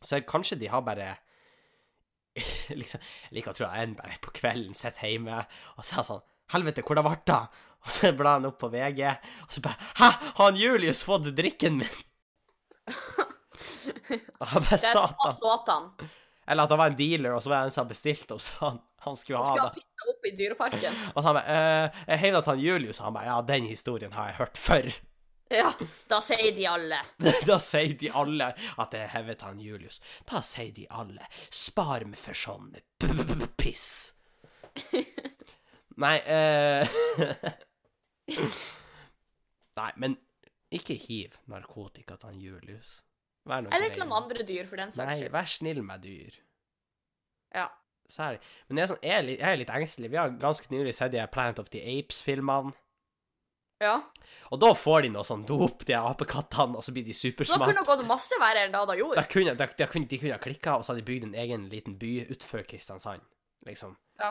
Så kanskje de har bare [LAUGHS] liksom, Jeg liker å tro jeg en bare på kvelden sitter hjemme og så er han sånn Helvete, hvor det ble det? [LAUGHS] Og så blar han opp på VG, og så bare Hæ, har han Julius fått drikken min? [LAUGHS] Han bare er satan. Eller at han var en dealer, og så var det en som bestilte bestilt hos han. Han skulle ha det. pizza opp i dyreparken. Og han bare Jeg heiv at han Julius Han bare Ja, den historien har jeg hørt før. Ja, da sier de alle. [LAUGHS] da sier de alle at det er hevet han Julius. Da sier de alle Spar meg for sånn piss. [LAUGHS] Nei eh... [LAUGHS] Nei, men ikke hiv narkotika til han Julius. Eller til andre dyr, for den saks Nei, skyld. vær snill med dyr. Ja. Særlig. Men jeg er, sånn, jeg, er litt, jeg er litt engstelig. Vi har ganske nylig sett de Planet of the Apes-filmene. Ja. Og da får de noe sånn dop, de apekattene, og så blir de Så da kunne det gått masse verre enn det de Da kunne, da, da kunne, de kunne ha klikka, og så hadde de bygd en egen liten by utenfor Kristiansand. Liksom. Ja.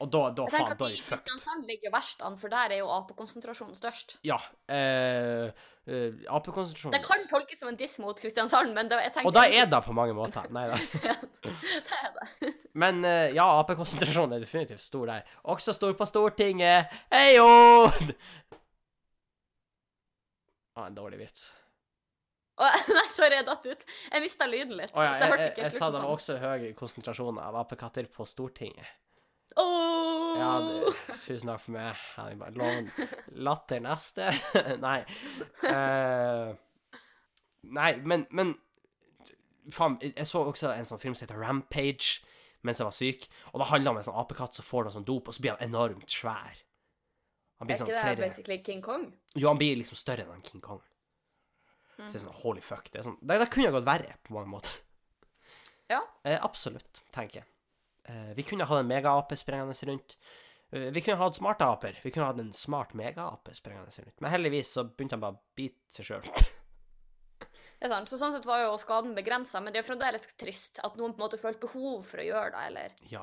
Og da, da faen, da er de fucked. Kristiansand ligger verst an, for der er jo apekonsentrasjonen størst. Ja. Eh, eh, Apekonsentrasjon. Det kan tolkes som en diss mot Kristiansand, men det, jeg tenker Og da er det på mange måter. Nei da. [LAUGHS] det er det. Men eh, ja, apekonsentrasjonen er definitivt stor der. Også stor på Stortinget. Heio! Ah, en dårlig vits. Oh, [LAUGHS] nei, sorry, jeg datt ut. Jeg mista lyden litt. Oh, ja, så jeg jeg, hørte jeg, ikke jeg sa det var også høy konsentrasjon av apekatter på Stortinget. Åh! Ja, du, tusen takk for meg. Jeg bare Lov, latter neste. [LAUGHS] nei. Uh, nei, men, men Faen, jeg så også en sånn film som heter Rampage mens jeg var syk. Og det handler om en sånn apekatt som får noe sånn dop, og så blir han enormt svær. Han Er sånn ikke det flere basically King Kong? Jo, han blir liksom større enn King Kong. Så det er sånn holy fuck. Det, er sånn, det, det kunne ha gått verre på mange måter. Ja. Eh, absolutt, tenker jeg. Eh, vi kunne hatt en megaape sprengende rundt. Eh, vi kunne hatt smarte aper. Vi kunne hatt en smart megaape sprengende rundt. Men heldigvis så begynte han bare å bite seg sjøl. [LAUGHS] Det er sant. Så sånn sett var jo skaden begrensa, men det er fremdeles trist at noen på en måte følte behov for å gjøre det, eller ja.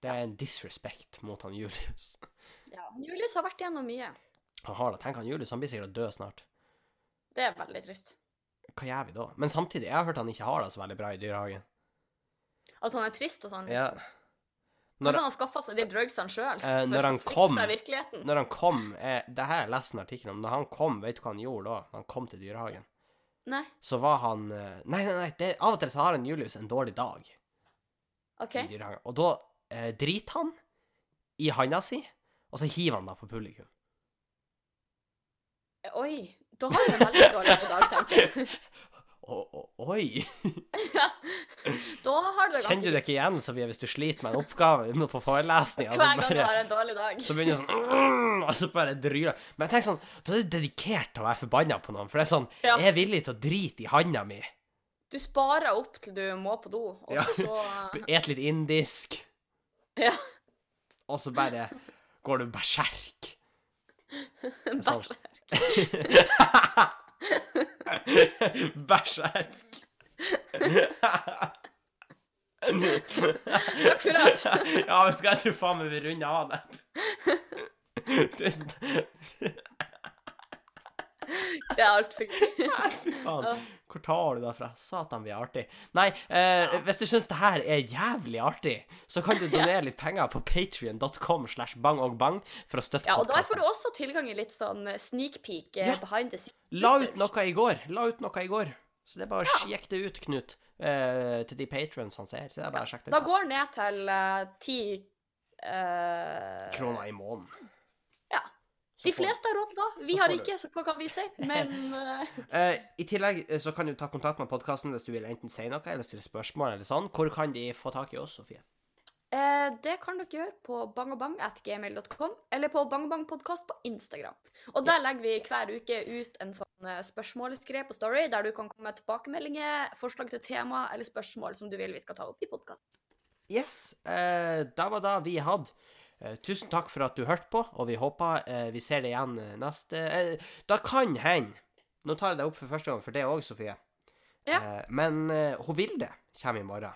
Det er en disrespect mot han Julius. Ja. Julius har vært igjennom mye. Han har det. Tenk han Julius, han blir sikkert død snart. Det er veldig trist. Hva gjør vi da? Men samtidig, jeg har hørt han ikke har det så veldig bra i dyrehagen. At han er trist og sånn, Ja. liksom. Når, han har skaffa seg de drugsene sjøl? Eh, når han kom- når han kom eh, Det her har jeg lest en artikkel om. Når han kom, vet du hva han gjorde da? Når han kom til dyrehagen? Nei, Så var han eh, Nei, nei, nei. Det, av og til så har han Julius en dårlig dag OK. Og da eh, driter han i handa si, og så hiver han da på publikum. Oi. Da har du en veldig dårlig dag, tenker jeg. [LAUGHS] Oi! Ja. Da har du det ganske Kjenner du det ikke igjen, Sofie, hvis du sliter med en oppgave på forelesninga? så Hver gang du har en dårlig dag. Så begynner du sånn «Mm», Og så bare dryler Men jeg tenker sånn Da er du dedikert til å være forbanna på noen. For det er sånn Ja. Jeg er villig til å drite i handa mi. Du sparer opp til du må på do, og Ja. så [LAUGHS] Et litt indisk. Ja. Og så bare går du berserk. [LAUGHS] Sånn. Berserk. [LAUGHS] berserk. Takk for oss. ja, vet du hva, jeg tror faen meg vi runder av der. Tusen Det er altfor gøy. Fy faen. Ja. Hvor tar du det fra? Satan, vi er artig. Nei, eh, hvis du syns det her er jævlig artig, så kan du [LAUGHS] donere litt penger på patrion.com slash bangogbang for å støtte Ja, og der får du også tilgang i litt sånn sneak peek eh, Ja. behind the scenes. La ut noe i går. La ut noe i går. Så det er bare å sjekke det ut, Knut. eh, til de patrons han ser. Så det er bare å sjekke det Da går ned til ti ti uh, Kroner i måneden. De fleste har råd til det. Vi har ikke, så hva kan vi si? Men [LAUGHS] Eh, I tillegg eh, så kan du ta kontakt med podkasten hvis du vil enten si noe eller stille spørsmål eller sånn. Hvor kan de få tak i oss, Sofie? Uh, det kan dere gjøre på bangobang.gmail.com eller på bangobangpodkast på Instagram. Og der legger vi hver uke ut en sånn spørsmålsgreie på Story, der du kan komme med tilbakemeldinger, forslag til tema eller spørsmål som du vil vi skal ta opp i podkasten. Yes, uh, det var det vi hadde. Eh, tusen takk for at du hørte på, og vi håper eh, vi ser deg igjen eh, neste Det kan hende Nå tar jeg deg opp for første gang for det òg, Sofie. Ja. Men hun Vilde kommer i morgen.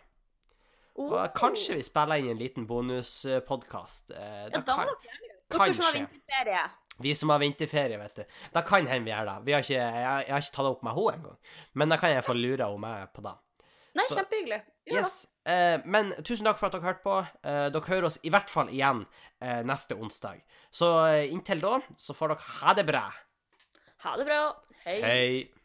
Oh. Og kanskje vi spiller inn en liten bonuspodkast. Ja, da kan, må dere gjøre det. Dere som har vinterferie. vi som har vinterferie, vet du. Da kan hende vi gjør det. Vi har ikke, jeg, jeg har ikke tatt det opp med henne engang. Men da kan jeg få lure henne med på det. Nei, Så- kjempehyggelig. Det. Yes. Eh, men tusen takk for at dere hørte på. Eh, dere hører oss i hvert fall igjen eh, neste onsdag. Så eh, inntil da så får dere ha det bra. Ha det bra. Hei. Hei.